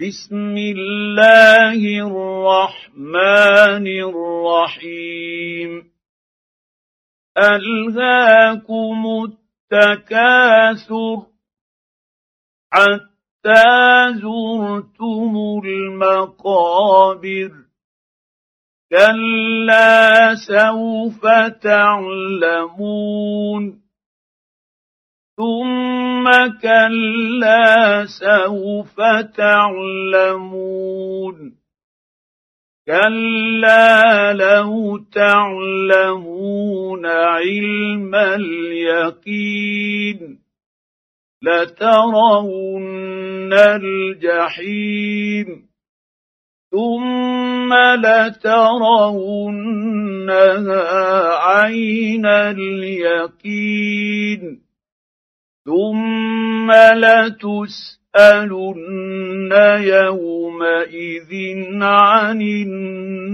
بسم الله الرحمن الرحيم. ألهاكم التكاثر. حتى زرتم المقابر. كلا سوف تعلمون. ثم كلا سوف تعلمون. كلا لو تعلمون علم اليقين. لترون الجحيم. ثم لترونها عين اليقين. ثم لتسالن يومئذ عن النعيم